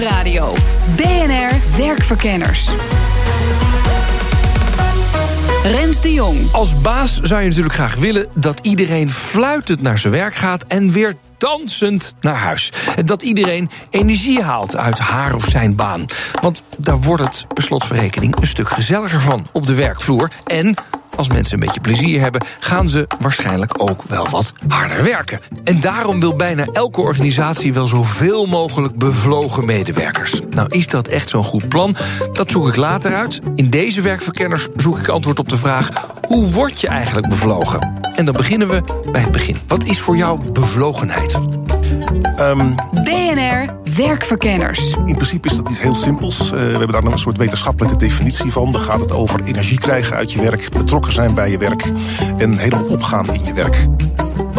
Nieuwsradio. BNR Werkverkenners. Rens de Jong. Als baas zou je natuurlijk graag willen dat iedereen fluitend naar zijn werk gaat en weer dansend naar huis. Dat iedereen energie haalt uit haar of zijn baan. Want daar wordt het, per slotverrekening, een stuk gezelliger van op de werkvloer. En als mensen een beetje plezier hebben, gaan ze waarschijnlijk ook wel wat harder werken. En daarom wil bijna elke organisatie wel zoveel mogelijk bevlogen medewerkers. Nou, is dat echt zo'n goed plan? Dat zoek ik later uit. In deze werkverkenners zoek ik antwoord op de vraag: hoe word je eigenlijk bevlogen? En dan beginnen we bij het begin. Wat is voor jou bevlogenheid? Um, BNR Werkverkenners. In principe is dat iets heel simpels. Uh, we hebben daar een soort wetenschappelijke definitie van. Dan gaat het over energie krijgen uit je werk, betrokken zijn bij je werk en helemaal opgaan in je werk.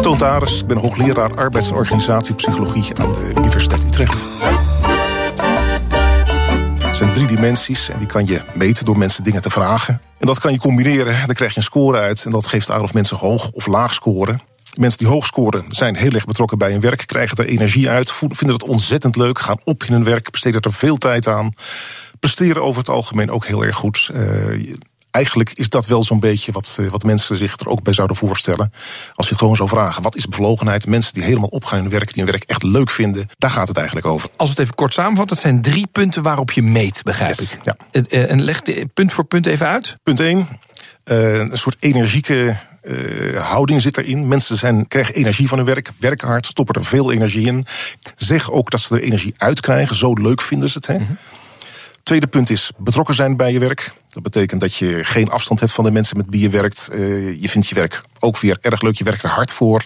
Toont Ares, ik ben hoogleraar arbeids- en organisatiepsychologie aan de Universiteit Utrecht. Het zijn drie dimensies en die kan je meten door mensen dingen te vragen. En dat kan je combineren, dan krijg je een score uit. En dat geeft aan of mensen hoog of laag scoren. Mensen die hoog scoren zijn heel erg betrokken bij hun werk, krijgen er energie uit, vinden het ontzettend leuk, gaan op in hun werk, besteden er veel tijd aan. Presteren over het algemeen ook heel erg goed. Uh, eigenlijk is dat wel zo'n beetje wat, wat mensen zich er ook bij zouden voorstellen. Als je het gewoon zou vragen, wat is bevlogenheid? Mensen die helemaal opgaan in hun werk, die hun werk echt leuk vinden, daar gaat het eigenlijk over. Als we het even kort samenvatten, het zijn drie punten waarop je meet, begrijp yes, ik. Ja. En leg de, punt voor punt even uit. Punt 1, uh, een soort energieke uh, houding zit erin. Mensen zijn, krijgen energie van hun werk, werken hard, stoppen er veel energie in. Zeg ook dat ze er energie uit krijgen, zo leuk vinden ze het. Hè? Mm-hmm. Tweede punt is betrokken zijn bij je werk. Dat betekent dat je geen afstand hebt van de mensen met wie je werkt. Uh, je vindt je werk ook weer erg leuk, je werkt er hard voor.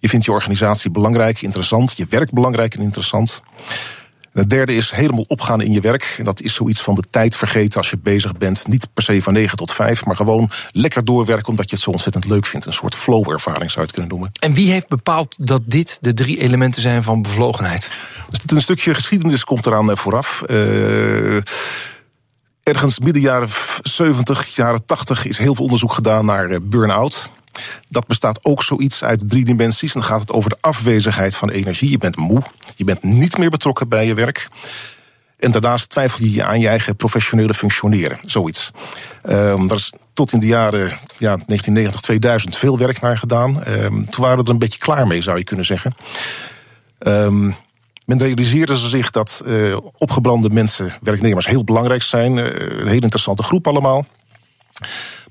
Je vindt je organisatie belangrijk, interessant. Je werk belangrijk en interessant. En het derde is helemaal opgaan in je werk. En dat is zoiets van de tijd vergeten als je bezig bent. Niet per se van 9 tot 5, maar gewoon lekker doorwerken omdat je het zo ontzettend leuk vindt. Een soort flow-ervaring zou je het kunnen noemen. En wie heeft bepaald dat dit de drie elementen zijn van bevlogenheid? Dus dit een stukje geschiedenis komt eraan vooraf. Uh, ergens midden jaren 70, jaren 80 is heel veel onderzoek gedaan naar burn-out. Dat bestaat ook zoiets uit drie dimensies. En dan gaat het over de afwezigheid van energie. Je bent moe, je bent niet meer betrokken bij je werk. En daarnaast twijfel je aan je eigen professionele functioneren. Zoiets. Um, daar is tot in de jaren ja, 1990, 2000 veel werk naar gedaan. Um, toen waren we er een beetje klaar mee, zou je kunnen zeggen. Um, men realiseerde zich dat uh, opgebrande mensen, werknemers, heel belangrijk zijn. Uh, een heel interessante groep allemaal.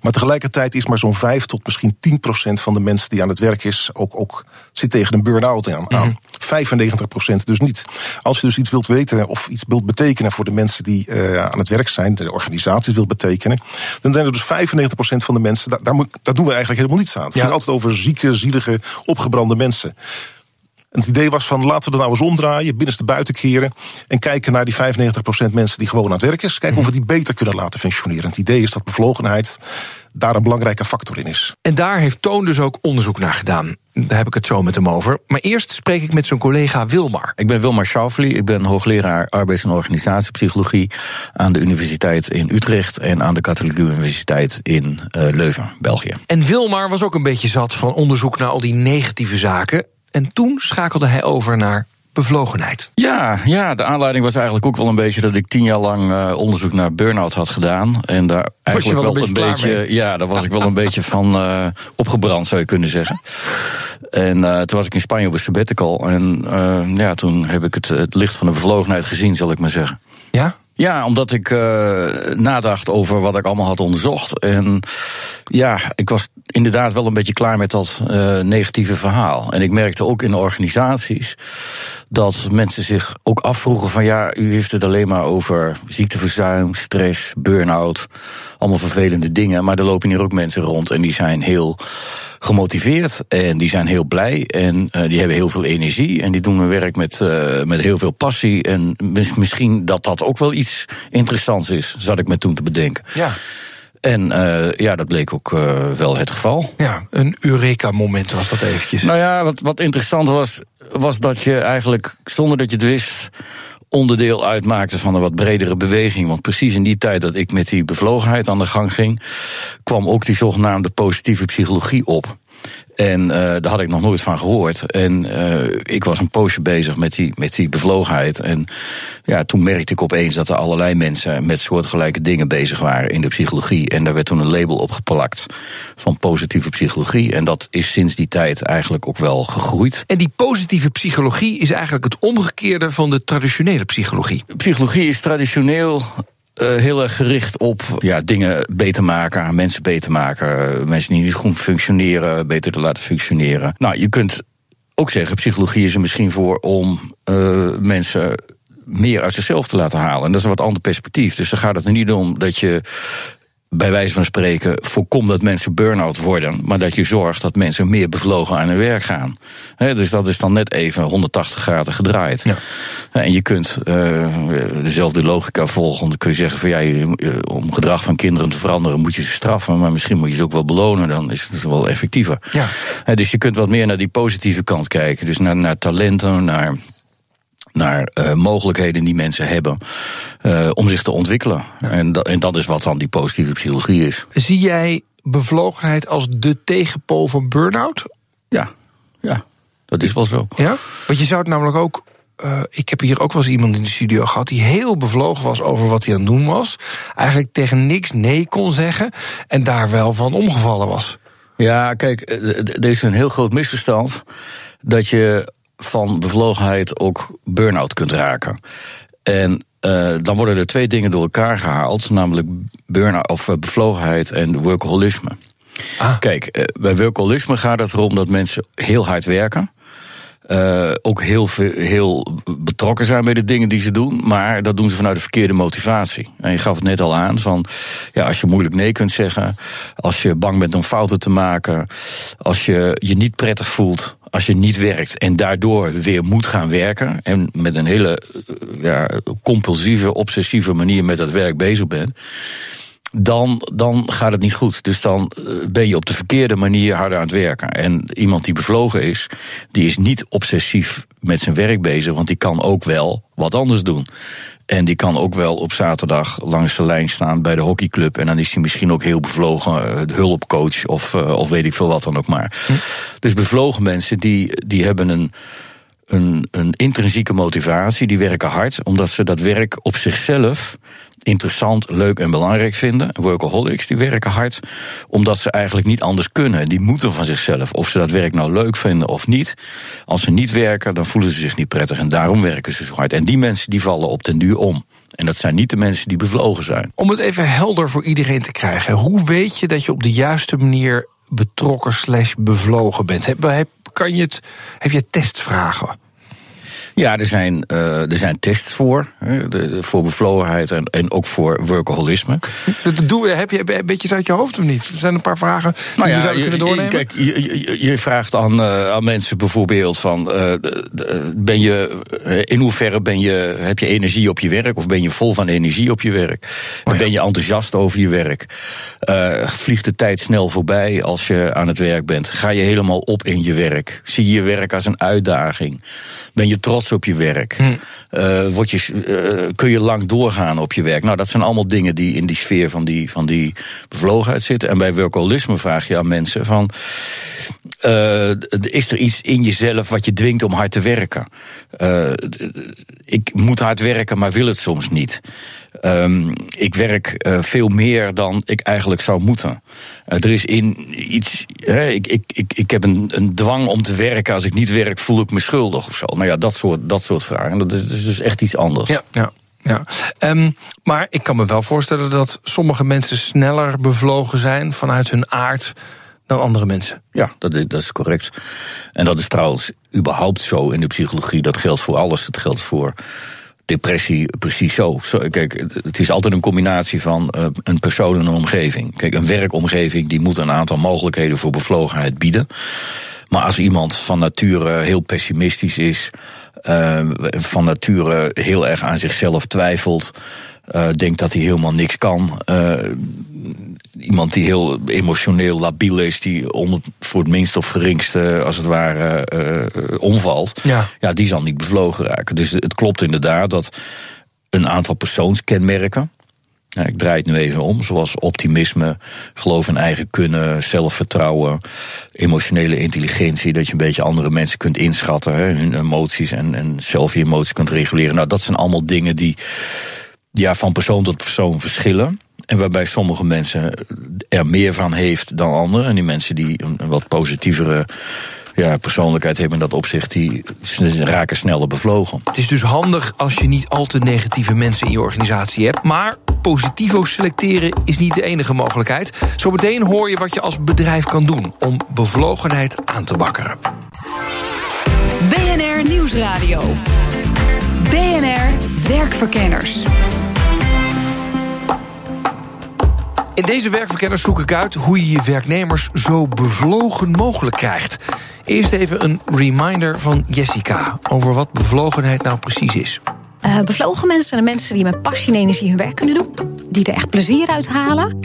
Maar tegelijkertijd is maar zo'n 5 tot misschien 10 procent van de mensen die aan het werk is, ook, ook zit tegen een burn-out aan. Mm-hmm. 95 procent dus niet. Als je dus iets wilt weten of iets wilt betekenen voor de mensen die uh, aan het werk zijn, de organisaties wilt betekenen, dan zijn er dus 95 procent van de mensen, daar, daar, moet, daar doen we eigenlijk helemaal niets aan. Het gaat altijd over zieke, zielige, opgebrande mensen. En het idee was van laten we er nou eens omdraaien, binnenste buiten keren. En kijken naar die 95% mensen die gewoon aan het werk is. Kijken of we die beter kunnen laten functioneren. Het idee is dat bevlogenheid daar een belangrijke factor in is. En daar heeft Toon dus ook onderzoek naar gedaan. Daar heb ik het zo met hem over. Maar eerst spreek ik met zijn collega Wilmar. Ik ben Wilmar Schaufeli. Ik ben hoogleraar arbeids- en organisatiepsychologie aan de Universiteit in Utrecht en aan de Katholieke Universiteit in uh, Leuven, België. En Wilmar was ook een beetje zat van onderzoek naar al die negatieve zaken. En toen schakelde hij over naar bevlogenheid. Ja, ja, de aanleiding was eigenlijk ook wel een beetje dat ik tien jaar lang uh, onderzoek naar burn-out had gedaan. En daar eigenlijk wel, wel een beetje, een beetje ja, daar was ik wel een beetje van uh, opgebrand, zou je kunnen zeggen. En uh, toen was ik in Spanje op een sabbatical. En ja, toen heb ik het, het licht van de bevlogenheid gezien, zal ik maar zeggen. Ja? Ja, omdat ik uh, nadacht over wat ik allemaal had onderzocht. En Ja, ik was inderdaad wel een beetje klaar met dat uh, negatieve verhaal. En ik merkte ook in de organisaties dat mensen zich ook afvroegen van ja, u heeft het alleen maar over ziekteverzuim, stress, burn-out, allemaal vervelende dingen. Maar er lopen hier ook mensen rond en die zijn heel gemotiveerd en die zijn heel blij en uh, die hebben heel veel energie en die doen hun werk met, met heel veel passie. En misschien dat dat ook wel iets interessants is, zat ik me toen te bedenken. Ja. En uh, ja, dat bleek ook uh, wel het geval. Ja, een Eureka-moment was dat eventjes. Nou ja, wat, wat interessant was, was dat je eigenlijk, zonder dat je het wist, onderdeel uitmaakte van een wat bredere beweging. Want precies in die tijd dat ik met die bevlogenheid aan de gang ging, kwam ook die zogenaamde positieve psychologie op. En uh, daar had ik nog nooit van gehoord. En uh, ik was een poosje bezig met die, met die bevlogenheid. En ja, toen merkte ik opeens dat er allerlei mensen met soortgelijke dingen bezig waren in de psychologie. En daar werd toen een label op geplakt van positieve psychologie. En dat is sinds die tijd eigenlijk ook wel gegroeid. En die positieve psychologie is eigenlijk het omgekeerde van de traditionele psychologie. Psychologie is traditioneel uh, heel erg gericht op ja, dingen beter maken, mensen beter maken, mensen die niet goed functioneren, beter te laten functioneren. Nou, je kunt ook zeggen, psychologie is er misschien voor om uh, mensen meer uit zichzelf te laten halen. En dat is een wat ander perspectief. Dus dan gaat het er niet om dat je bij wijze van spreken voorkom dat mensen burn-out worden, maar dat je zorgt dat mensen meer bevlogen aan hun werk gaan. dus dat is dan net even 180 graden gedraaid. Ja. En je kunt uh, dezelfde logica volgen. Dan kun je zeggen van ja, om gedrag van kinderen te veranderen moet je ze straffen, maar misschien moet je ze ook wel belonen, dan is het wel effectiever. Ja. dus je kunt wat meer naar die positieve kant kijken. Dus naar, naar talenten, naar naar uh, mogelijkheden die mensen hebben uh, om zich te ontwikkelen. Ja. En, dat, en dat is wat dan die positieve psychologie is. Zie jij bevlogenheid als de tegenpool van burn-out? Ja, ja, dat is wel zo. Ja? Want je zou het namelijk ook. Uh, ik heb hier ook wel eens iemand in de studio gehad die heel bevlogen was over wat hij aan het doen was. Eigenlijk tegen niks nee kon zeggen en daar wel van omgevallen was. Ja, kijk, er is een heel groot misverstand dat je van bevlogenheid ook burn-out kunt raken. En uh, dan worden er twee dingen door elkaar gehaald, namelijk burn-out of uh, bevlogenheid en workaholisme. Ah. Kijk, uh, bij workaholisme gaat het erom dat mensen heel hard werken. Uh, ook heel, heel betrokken zijn bij de dingen die ze doen, maar dat doen ze vanuit de verkeerde motivatie. En je gaf het net al aan van, ja, als je moeilijk nee kunt zeggen, als je bang bent om fouten te maken, als je je niet prettig voelt, als je niet werkt en daardoor weer moet gaan werken en met een hele ja, compulsieve, obsessieve manier met dat werk bezig bent dan, dan gaat het niet goed. Dus dan ben je op de verkeerde manier harder aan het werken. En iemand die bevlogen is, die is niet obsessief met zijn werk bezig, want die kan ook wel wat anders doen. En die kan ook wel op zaterdag langs de lijn staan bij de hockeyclub. En dan is hij misschien ook heel bevlogen, de hulpcoach of, of weet ik veel wat dan ook maar. Hm. Dus bevlogen mensen die, die hebben een. Een, een intrinsieke motivatie, die werken hard, omdat ze dat werk op zichzelf interessant, leuk en belangrijk vinden. Workaholics die werken hard omdat ze eigenlijk niet anders kunnen. Die moeten van zichzelf. Of ze dat werk nou leuk vinden of niet. Als ze niet werken, dan voelen ze zich niet prettig. En daarom werken ze zo hard. En die mensen die vallen op den duur om. En dat zijn niet de mensen die bevlogen zijn. Om het even helder voor iedereen te krijgen. Hoe weet je dat je op de juiste manier betrokken slash bevlogen bent? Heb, kan je het, heb je testvragen? Ja, er zijn, uh, er zijn tests voor. Hè, de, voor bevlogenheid en, en ook voor workaholisme. Dat doe, heb je een beetje uit je hoofd of niet? Er zijn een paar vragen die nou ja, we zouden kunnen doornemen. Kijk, je, je, je vraagt aan, uh, aan mensen bijvoorbeeld van... Uh, ben je, in hoeverre ben je, heb je energie op je werk... of ben je vol van energie op je werk? Oh ja. Ben je enthousiast over je werk? vliegt de tijd snel voorbij als je aan het werk bent? Ga je helemaal op in je werk? Zie je je werk als een uitdaging? Ben je trots op je werk? Hm. Uh, word je, uh, kun je lang doorgaan op je werk? Nou, dat zijn allemaal dingen die in die sfeer van die, van die bevlogenheid zitten. En bij workaholisme vraag je aan mensen van... Uh, is er iets in jezelf wat je dwingt om hard te werken? ik moet hard werken, maar wil het soms niet. Um, ik werk uh, veel meer dan ik eigenlijk zou moeten. Uh, er is in iets. Uh, ik, ik, ik, ik heb een, een dwang om te werken. Als ik niet werk, voel ik me schuldig of zo. Nou ja, dat soort, dat soort vragen. Dat is, dat is dus echt iets anders. Ja, ja. Ja. Ehm, maar ik kan me wel voorstellen dat sommige mensen sneller bevlogen zijn vanuit hun aard dan andere mensen. Ja, dat is, dat is correct. En dat is trouwens überhaupt zo in de psychologie. Dat geldt voor alles. Dat geldt voor depressie precies zo. kijk, het is altijd een combinatie van uh, een persoon en een omgeving. Kijk, een werkomgeving die moet een aantal mogelijkheden voor bevlogenheid bieden. Maar als iemand van nature heel pessimistisch is, uh, van nature heel erg aan zichzelf twijfelt, uh, denkt dat hij helemaal niks kan. Iemand die heel emotioneel labiel is, die om, voor het minst of geringste, als het ware, uh, omvalt. Ja. ja, die zal niet bevlogen raken. Dus het klopt inderdaad dat een aantal persoonskenmerken. Nou, ik draai het nu even om, zoals optimisme, geloof in eigen kunnen, zelfvertrouwen, emotionele intelligentie, dat je een beetje andere mensen kunt inschatten, hè, hun emoties en, en zelf je emoties kunt reguleren. Nou, dat zijn allemaal dingen die ja, van persoon tot persoon verschillen. En waarbij sommige mensen er meer van heeft dan anderen. En die mensen die een wat positievere ja, persoonlijkheid hebben in dat opzicht, die raken sneller bevlogen. Het is dus handig als je niet al te negatieve mensen in je organisatie hebt. Maar positivo selecteren is niet de enige mogelijkheid. Zometeen hoor je wat je als bedrijf kan doen om bevlogenheid aan te wakkeren. BNR Nieuwsradio. BNR Werkverkenners. In deze werkverkenners zoek ik uit hoe je je werknemers zo bevlogen mogelijk krijgt. Eerst even een reminder van Jessica over wat bevlogenheid nou precies is. Uh, bevlogen mensen zijn de mensen die met passie en energie hun werk kunnen doen. Die er echt plezier uit halen.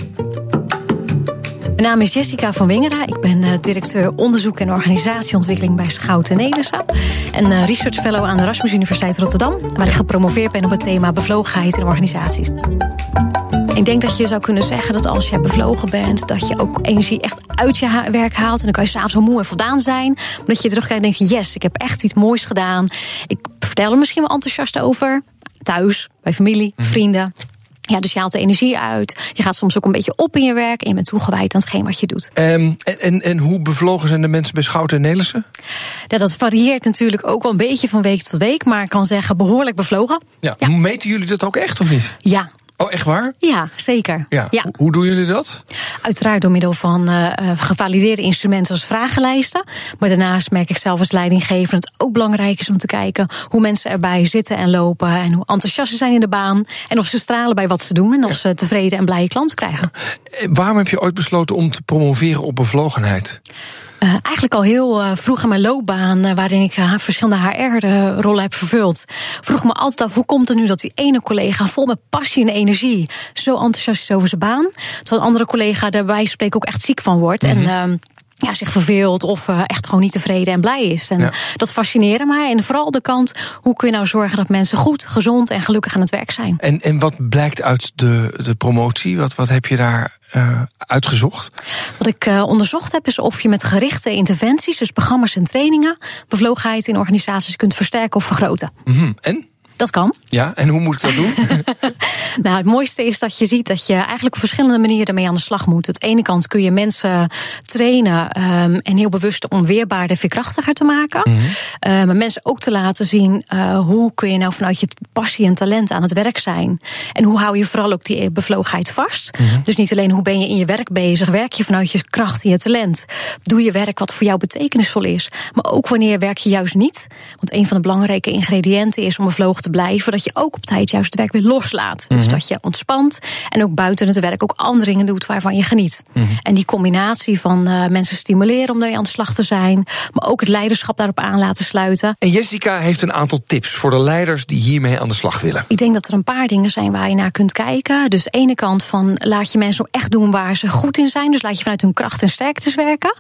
Mijn naam is Jessica van Wingera. Ik ben uh, directeur onderzoek en organisatieontwikkeling bij Schouten Nelissen. En uh, research fellow aan de Erasmus Universiteit Rotterdam. Waar ik gepromoveerd ben op het thema bevlogenheid in organisaties. Ik denk dat je zou kunnen zeggen dat als je bevlogen bent, dat je ook energie echt uit je werk haalt. En dan kan je s'avonds zo moe en voldaan zijn. Maar dat je terugkijkt en denk je, yes, ik heb echt iets moois gedaan. Ik vertel er misschien wel enthousiast over. Thuis, bij familie, vrienden. Ja, dus je haalt de energie uit. Je gaat soms ook een beetje op in je werk. En je bent toegewijd aan hetgeen wat je doet. Um, en, en, en hoe bevlogen zijn de mensen bij Schouten en Nelissen? Ja, dat varieert natuurlijk ook wel een beetje van week tot week. Maar ik kan zeggen behoorlijk bevlogen. Ja, ja. Meten jullie dat ook echt of niet? Ja, Oh, echt waar? Ja, zeker. Ja. ja. Hoe doen jullie dat? Uiteraard door middel van uh, gevalideerde instrumenten als vragenlijsten. Maar daarnaast merk ik zelf als het ook belangrijk is om te kijken hoe mensen erbij zitten en lopen. En hoe enthousiast ze zijn in de baan. En of ze stralen bij wat ze doen. En of ze tevreden en blije klanten krijgen. Ja. Waarom heb je ooit besloten om te promoveren op bevlogenheid? Uh, eigenlijk al heel uh, vroeg in mijn loopbaan, uh, waarin ik verschillende HR-rollen heb vervuld, vroeg me altijd af hoe komt het nu dat die ene collega vol met passie en energie zo enthousiast is over zijn baan, terwijl een andere collega daarbij spreken ook echt ziek van wordt. Mm -hmm. En ja, zich verveelt of uh, echt gewoon niet tevreden en blij is. En ja. dat fascineerde mij. En vooral de kant, hoe kun je nou zorgen dat mensen goed, gezond en gelukkig aan het werk zijn. En, en wat blijkt uit de, de promotie? Wat, wat heb je daar uh, uitgezocht? Wat ik uh, onderzocht heb, is of je met gerichte interventies, dus programma's en trainingen, bevlogenheid in organisaties kunt versterken of vergroten. Mm -hmm. En? Dat kan. Ja, en hoe moet ik dat doen? nou, het mooiste is dat je ziet dat je eigenlijk op verschillende manieren mee aan de slag moet. Aan de ene kant kun je mensen trainen um, en heel bewust om weerbaarder, veerkrachtiger te maken. Mm -hmm. uh, maar mensen ook te laten zien uh, hoe kun je nou vanuit je passie en talent aan het werk zijn. En hoe hou je vooral ook die bevlogenheid vast. Mm -hmm. Dus niet alleen hoe ben je in je werk bezig, werk je vanuit je kracht en je talent. Doe je werk wat voor jou betekenisvol is. Maar ook wanneer werk je juist niet. Want een van de belangrijke ingrediënten is om bevlogen te blijven, dat je ook op tijd juist het werk weer loslaat. Mm -hmm. Dus dat je ontspant en ook buiten het werk ook andere dingen doet waarvan je geniet. Mm -hmm. En die combinatie van uh, mensen stimuleren om daarmee aan de slag te zijn, maar ook het leiderschap daarop aan laten sluiten. En Jessica heeft een aantal tips voor de leiders die hiermee aan de slag willen. Ik denk dat er een paar dingen zijn waar je naar kunt kijken. Dus ene kant van laat je mensen ook echt doen waar ze goed in zijn. Dus laat je vanuit hun kracht en sterktes werken.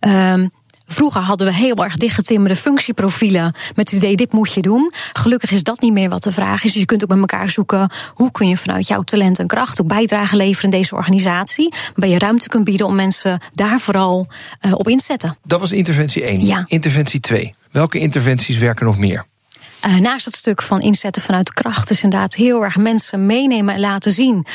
Um, Vroeger hadden we heel erg dichtgetimmerde functieprofielen met het idee, dit moet je doen. Gelukkig is dat niet meer wat de vraag is. Dus je kunt ook met elkaar zoeken, hoe kun je vanuit jouw talent en kracht ook bijdrage leveren in deze organisatie. Waarbij je ruimte kunt bieden om mensen daar vooral uh, op in te zetten. Dat was interventie 1. Ja. Interventie 2. Welke interventies werken nog meer? Uh, naast het stuk van inzetten vanuit kracht, is inderdaad heel erg mensen meenemen en laten zien.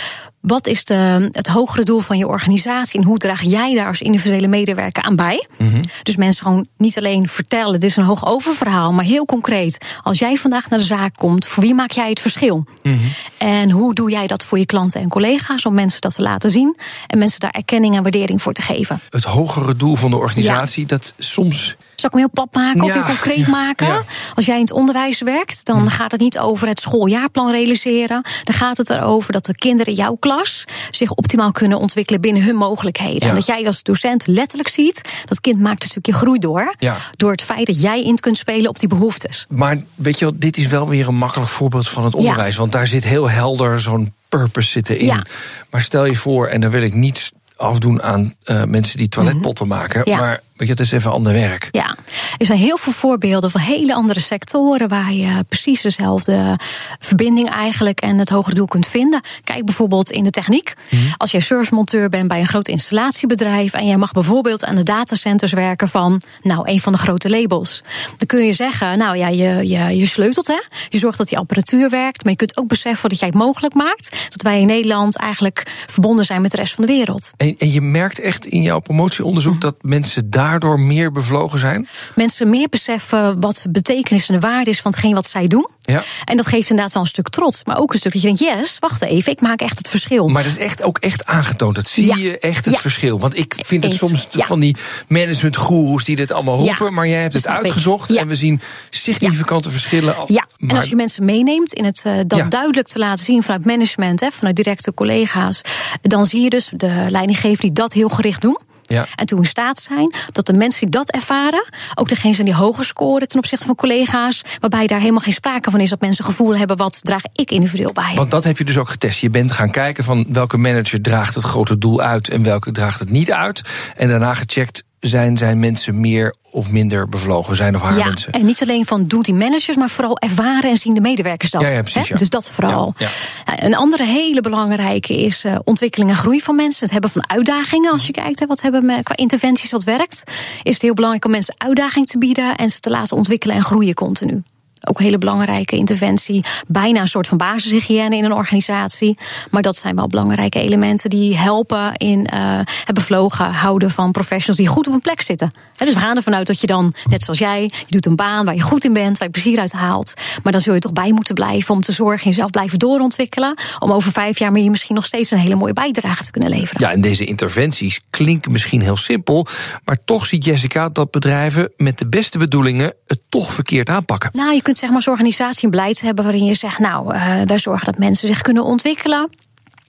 Wat is de, het hogere doel van je organisatie en hoe draag jij daar als individuele medewerker aan bij? Mhm. Dus mensen gewoon niet alleen vertellen, dit is een hoog oververhaal, maar heel concreet. Als jij vandaag naar de zaak komt, voor wie maak jij het verschil? Mhm. En hoe doe jij dat voor je klanten en collega's om mensen dat te laten zien en mensen daar erkenning en waardering voor te geven? Het hogere doel van de organisatie, dat soms zal ik hem heel plat maken of heel concreet maken? Als jij in het onderwijs werkt, dan gaat het niet over het schooljaarplan realiseren. Dan gaat het erover dat de kinderen in jouw klas zich optimaal kunnen ontwikkelen binnen hun mogelijkheden. En dat jij als docent letterlijk ziet dat kind maakt een stukje groei door. Ja. Door het feit dat jij in kunt spelen op die behoeftes. Maar weet je dit is wel weer een makkelijk voorbeeld van het onderwijs. Want daar zit heel helder zo'n purpose zitten in. Ja. Maar stel je voor, en daar wil ik niets afdoen aan eh, mensen die toiletpotten maken. Mhm. Ja. Maar weet je, het is even ander werk. Ja, er zijn heel veel voorbeelden van hele andere sectoren waar je precies dezelfde verbinding eigenlijk en het hogere doel kunt vinden. Kijk bijvoorbeeld in de techniek. Als jij servicemonteur bent bij een groot installatiebedrijf en jij mag bijvoorbeeld aan de datacenters werken van nou een van de grote labels, dan kun je zeggen, nou ja, je, je, je sleutelt hè, je zorgt dat die apparatuur werkt, maar je kunt ook beseffen dat jij het mogelijk maakt dat wij in Nederland eigenlijk verbonden zijn met de rest van de wereld. En, en je merkt echt in jouw promotieonderzoek dat mensen daardoor meer bevlogen zijn. Mensen meer beseffen wat de betekenis en de waarde is van hetgeen wat zij doen. Ja. En dat geeft inderdaad wel een stuk trots. Maar ook een stuk dat je denkt, yes, wacht even, ik maak echt het verschil. Maar dat is echt ook echt aangetoond. Dat zie Ja. je echt het Ja. verschil. Want ik vind het soms van die managementgoeroes die dit allemaal roepen. Maar jij hebt het uitgezocht. En we zien significante verschillen. Als, Ja, en maar- als je mensen meeneemt in het eh, dat Ja. duidelijk te laten zien vanuit management, hè, vanuit directe collega's, dan zie je dus de leidinggevenden die dat heel gericht doen. Ja. En toe in staat zijn dat de mensen die dat ervaren, ook degene zijn die hoger scoren ten opzichte van collega's, waarbij daar helemaal geen sprake van is dat mensen gevoel hebben wat draag ik individueel bij. Want dat heb je dus ook getest. Je bent gaan kijken van welke manager draagt het grote doel uit en welke draagt het niet uit. En daarna gecheckt zijn zijn mensen meer of minder bevlogen, zijn of haar ja, mensen. en niet alleen van doet die managers, maar vooral ervaren en zien de medewerkers dat. Ja, ja, precies. Dus dat vooral. Ja, Ja, Een andere hele belangrijke is eh, ontwikkeling en groei van mensen. Het hebben van uitdagingen. Als je kijkt, hè, wat hebben we qua interventies wat werkt, is het heel belangrijk om mensen uitdaging te bieden en ze te laten ontwikkelen en groeien continu. Ook een hele belangrijke interventie. Bijna een soort van basishygiëne in een organisatie. Maar dat zijn wel belangrijke elementen die helpen in eh, het bevlogen houden van professionals die goed op een plek zitten. Dus we gaan ervan uit dat je dan, net zoals jij, je doet een baan waar je goed in bent, waar je plezier uit haalt. Maar dan zul je toch bij moeten blijven om te zorgen, jezelf blijven doorontwikkelen. Om over vijf jaar meer misschien nog steeds een hele mooie bijdrage te kunnen leveren. Ja, en deze interventies klinken misschien heel simpel. Maar toch ziet Jessica dat bedrijven met de beste bedoelingen het toch verkeerd aanpakken. Nou, je kunt zeg maar als organisatie een beleid hebben waarin je zegt, nou, eh, wij zorgen dat mensen zich kunnen ontwikkelen.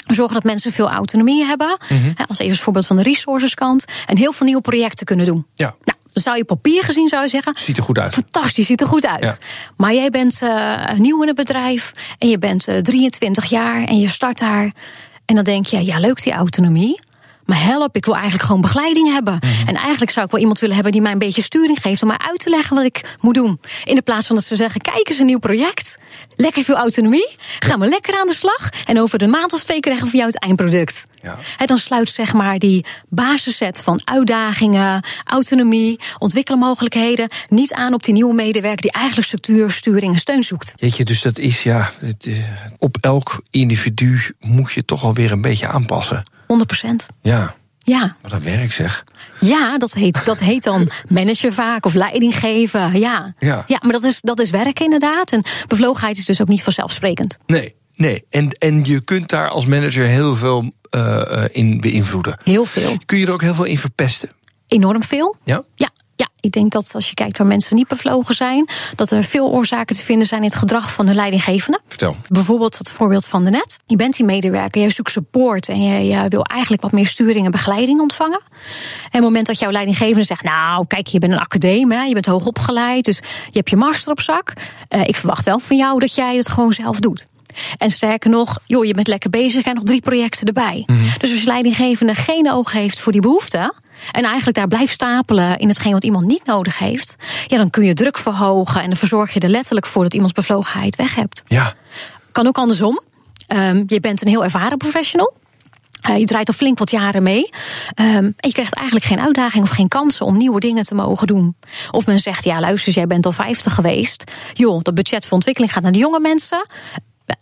Zorgen dat mensen veel autonomie hebben. Hè, Als even als voorbeeld van de resourceskant. En heel veel nieuwe projecten kunnen doen. Ja, Nou, dan zou je papier gezien zou je zeggen. ziet er goed uit. Fantastisch, ziet er goed uit. Ja. Maar jij bent eh, nieuw in het bedrijf en je bent eh, 23 jaar en je start daar. En dan denk je, ja, leuk die autonomie. Maar help, ik wil eigenlijk gewoon begeleiding hebben. Mhm. En eigenlijk zou ik wel iemand willen hebben die mij een beetje sturing geeft om mij uit te leggen wat ik moet doen. In de plaats van dat ze zeggen: kijk eens een nieuw project. Lekker veel autonomie. Gaan we lekker aan de slag. En over de maand of twee krijgen we van jou het eindproduct. Ja. Hè, dan sluit zeg maar die basisset van uitdagingen, autonomie, ontwikkelmogelijkheden niet aan op die nieuwe medewerker die eigenlijk structuur, sturing en steun zoekt. Jeetje, dus dat is ja, het, eh, op elk individu moet je toch alweer een beetje aanpassen. 100%. Ja, Ja, wat dat werk zeg. ja dat, heet, dat heet dan manager vaak of leiding geven. Ja, Ja. ja maar dat is, dat is werk inderdaad. En bevlogenheid is dus ook niet vanzelfsprekend. Nee, nee. En, en je kunt daar als manager heel veel eh, eh, in beïnvloeden. Heel veel. Kun je er ook heel veel in verpesten? Enorm veel. Ja, ja, ik denk dat als je kijkt waar mensen niet bevlogen zijn, dat er veel oorzaken te vinden zijn in het gedrag van hun leidinggevende. Vertel. Bijvoorbeeld het voorbeeld van de net. Je bent die medewerker, jij zoekt support en je, je wil eigenlijk wat meer sturing en begeleiding ontvangen. En op het moment dat jouw leidinggevende zegt, nou kijk, je bent een academie, hè, je bent hoog opgeleid, dus je hebt je master op zak. Eh, ik verwacht wel van jou dat jij het gewoon zelf doet. En sterker nog, joh, je bent lekker bezig en nog drie projecten erbij. Dus als je leidinggevende geen oog heeft voor die behoeften. En eigenlijk daar blijft stapelen in hetgeen wat iemand niet nodig heeft. Ja, dan kun je druk verhogen en dan verzorg je er letterlijk voor dat iemands bevlogenheid weg hebt. Ja. Kan ook andersom. Ehm, je bent een heel ervaren professional. Uh, je draait al flink wat jaren mee. Um, en je krijgt eigenlijk geen uitdaging of geen kansen om nieuwe dingen te mogen doen. Of men zegt, ja luister, jij bent al 50 geweest. Joh, dat budget voor ontwikkeling gaat naar de jonge mensen.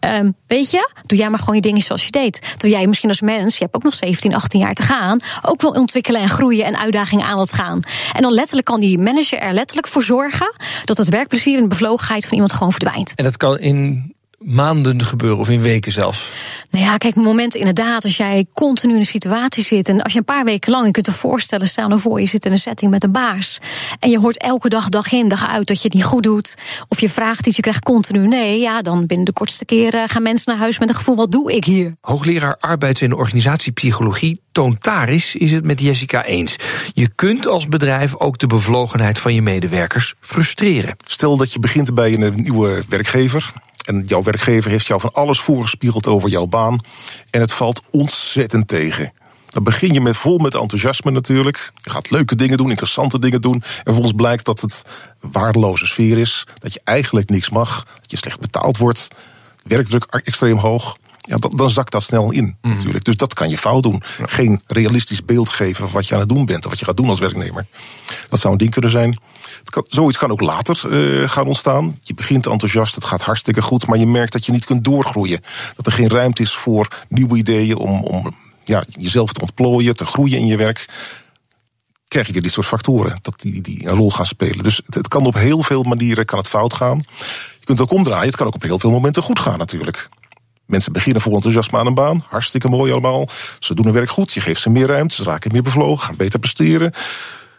Um, weet je, doe jij maar gewoon je dingen zoals je deed. Doe jij misschien als mens, je hebt ook nog 17, 18 jaar te gaan, ook wel ontwikkelen en groeien en uitdagingen aan wat gaan. En dan letterlijk kan die manager er letterlijk voor zorgen dat het werkplezier en de bevlogenheid van iemand gewoon verdwijnt. En dat kan in maanden gebeuren of in weken zelfs? Nou ja, kijk, momenten inderdaad, als jij continu in een situatie zit en als je een paar weken lang, je kunt je voorstellen, stel nou voor, je zit in een setting met een baas en je hoort elke dag, dag in, dag uit dat je het niet goed doet, of je vraagt iets, je krijgt continu nee, ja, dan binnen de kortste keren gaan mensen naar huis met een gevoel, wat doe ik hier? Hoogleraar arbeids- en organisatiepsychologie Toon Taris is het met Jessica eens. Je kunt als bedrijf ook de bevlogenheid van je medewerkers frustreren. Stel dat je begint bij een nieuwe werkgever en jouw werkgever heeft jou van alles voorgespiegeld over jouw baan. En het valt ontzettend tegen. Dan begin je met vol met enthousiasme natuurlijk. Je gaat leuke dingen doen, interessante dingen doen. En vervolgens blijkt dat het een waardeloze sfeer is. Dat je eigenlijk niks mag. Dat je slecht betaald wordt. Werkdruk extreem hoog. Ja, dan, dan zakt dat snel in Mhm. natuurlijk. Dus dat kan je fout doen. Geen realistisch beeld geven van wat je aan het doen bent. Of wat je gaat doen als werknemer. Dat zou een ding kunnen zijn. Het kan, zoiets kan ook later uh, gaan ontstaan. Je begint enthousiast, het gaat hartstikke goed. Maar je merkt dat je niet kunt doorgroeien. Dat er geen ruimte is voor nieuwe ideeën om, om ja, jezelf te ontplooien, te groeien in je werk. Krijg je dit soort factoren dat die, die een rol gaan spelen. Dus het, het kan op heel veel manieren kan het fout gaan. Je kunt het ook omdraaien. Het kan ook op heel veel momenten goed gaan natuurlijk. Mensen beginnen vol enthousiasme aan een baan. Hartstikke mooi allemaal. Ze doen hun werk goed. Je geeft ze meer ruimte. Ze raken meer bevlogen. Gaan beter presteren.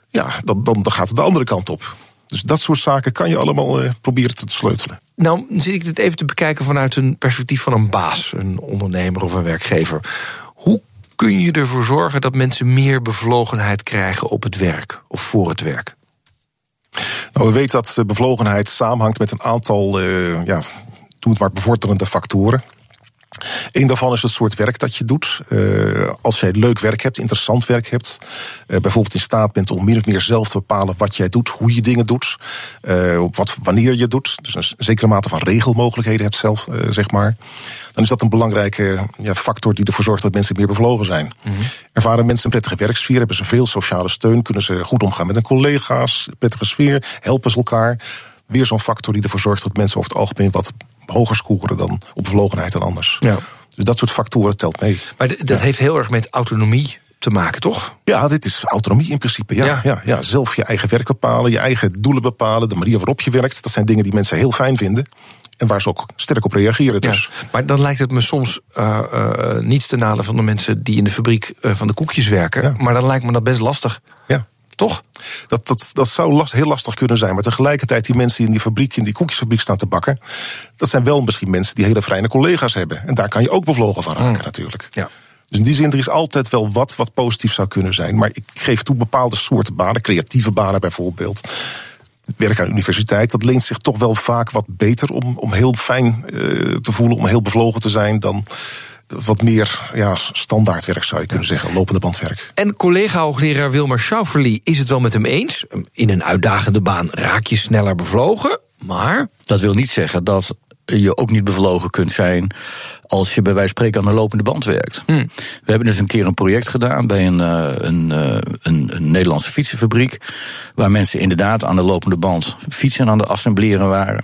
Ja, dan, dan, dan gaat het de andere kant op. Dus dat soort zaken kan je allemaal uh, proberen te sleutelen. Nou, zit ik dit even te bekijken vanuit een perspectief van een baas, een ondernemer of een werkgever. Hoe kun je ervoor zorgen dat mensen meer bevlogenheid krijgen op het werk of voor het werk? Nou, we weten dat bevlogenheid samenhangt met een aantal, uh, ja, doe het maar bevorderende factoren. Eén daarvan is het soort werk dat je doet. Uh, als jij leuk werk hebt, interessant werk hebt, uh, bijvoorbeeld in staat bent om min of meer zelf te bepalen wat jij doet, hoe je dingen doet, uh, wat, wanneer je doet, dus een zekere mate van regelmogelijkheden hebt zelf, zeg maar, dan is dat een belangrijke ja, factor die ervoor zorgt dat mensen meer bevlogen zijn. Mm -hmm. Ervaren mensen een prettige werksfeer, hebben ze veel sociale steun, kunnen ze goed omgaan met hun collega's, prettige sfeer, helpen ze elkaar. Weer zo'n factor die ervoor zorgt dat mensen over het algemeen wat hoger scoren dan op bevlogenheid dan anders. Ja. Dus dat soort factoren telt mee. Maar dat ja. heeft heel erg met autonomie te maken, toch? Ja, dit is autonomie in principe. Ja, ja. Ja, ja, Zelf je eigen werk bepalen, je eigen doelen bepalen, de manier waarop je werkt. Dat zijn dingen die mensen heel fijn vinden. En waar ze ook sterk op reageren. Dus. Ja, maar dan lijkt het me soms uh, uh, niets te nadelen van de mensen die in de fabriek uh, van de koekjes werken. Maar dan lijkt me dat best lastig. Ja. Toch? Dat, dat, dat zou last, heel lastig kunnen zijn. Maar tegelijkertijd, die mensen die in die fabriek, in die koekjesfabriek staan te bakken. dat zijn wel misschien mensen die hele fijne collega's hebben. En daar kan je ook bevlogen van raken, mm. natuurlijk. Ja. Dus in die zin, er is altijd wel wat wat positief zou kunnen zijn. Maar ik geef toe bepaalde soorten banen, creatieve banen bijvoorbeeld. Het werk aan de universiteit, dat leent zich toch wel vaak wat beter om, om heel fijn uh, te voelen, om heel bevlogen te zijn dan wat meer ja, standaardwerk zou je kunnen zeggen, lopende bandwerk. En collega-hoogleraar Wilmer Schauferly is het wel met hem eens. In een uitdagende baan raak je sneller bevlogen, maar... Dat wil niet zeggen dat je ook niet bevlogen kunt zijn als je bij wijze van spreken aan de lopende band werkt. Hmm. We hebben dus een keer een project gedaan bij een, een, een, een Nederlandse fietsenfabriek, waar mensen inderdaad aan de lopende band fietsen aan de assembleren waren.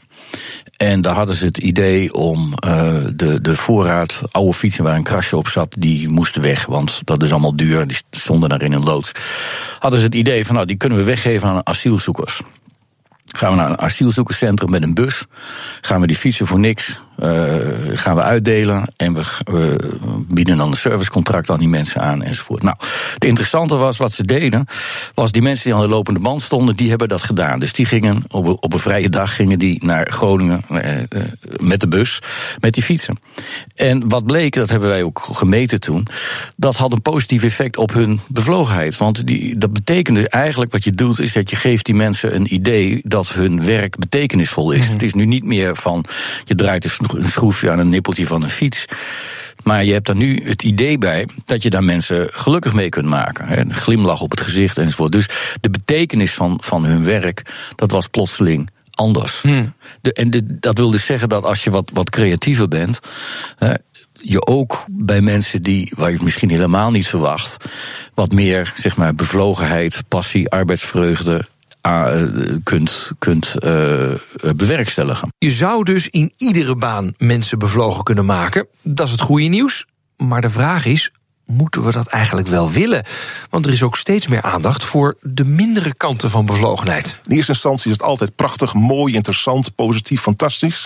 En daar hadden ze het idee om uh, de, de voorraad oude fietsen waar een krasje op zat, die moesten weg. Want dat is allemaal duur, die stonden daar in een loods. Hadden ze het idee van, nou, die kunnen we weggeven aan asielzoekers. Gaan we naar een asielzoekerscentrum met een bus. Gaan we die fietsen voor niks. Uh, gaan we uitdelen. En we, bieden dan een servicecontract aan die mensen aan enzovoort. Nou, het interessante was wat ze deden. Was die mensen die aan de lopende band stonden, die hebben dat gedaan. Dus die gingen op een, op een vrije dag gingen die naar Groningen uh, uh, met de bus. Met die fietsen. En wat bleek, dat hebben wij ook gemeten toen. Dat had een positief effect op hun bevlogenheid. Want die, dat betekende eigenlijk wat je doet, is dat je geeft die mensen een idee dat hun werk betekenisvol is. Mm -hmm. Het is nu niet meer van je draait een een schroefje aan een nippeltje van een fiets. Maar je hebt daar nu het idee bij dat je daar mensen gelukkig mee kunt maken. Een glimlach op het gezicht enzovoort. Dus de betekenis van, van hun werk, dat was plotseling anders. Hmm. De, en de, dat wil dus zeggen dat als je wat, wat creatiever bent. je ook bij mensen die, waar je het misschien helemaal niet verwacht, wat meer zeg maar, bevlogenheid, passie, arbeidsvreugde kunt, kunt uh, bewerkstelligen. Je zou dus in iedere baan mensen bevlogen kunnen maken. Dat is het goede nieuws. Maar de vraag is: moeten we dat eigenlijk wel willen? Want er is ook steeds meer aandacht voor de mindere kanten van bevlogenheid. In eerste instantie is het altijd prachtig, mooi, interessant, positief, fantastisch.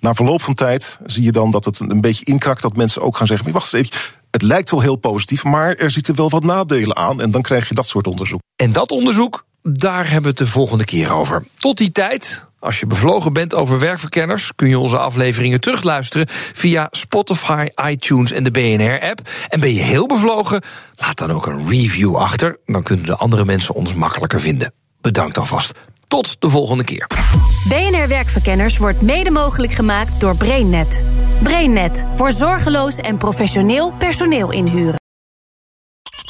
Na verloop van tijd zie je dan dat het een beetje inkakt, dat mensen ook gaan zeggen: wacht eens even. Het lijkt wel heel positief, maar er zitten wel wat nadelen aan. En dan krijg je dat soort onderzoek. En dat onderzoek, daar hebben we het de volgende keer over. Tot die tijd, als je bevlogen bent over werkverkenners, kun je onze afleveringen terugluisteren via Spotify, iTunes en de BNR-app. En ben je heel bevlogen? Laat dan ook een review achter. Dan kunnen de andere mensen ons makkelijker vinden. Bedankt alvast. Tot de volgende keer. BNR Werkverkenners wordt mede mogelijk gemaakt door BrainNet. BrainNet voor zorgeloos en professioneel personeel inhuren.